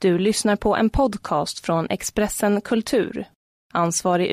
Du lyssnar på en podcast från Expressen Kultur. Ansvarig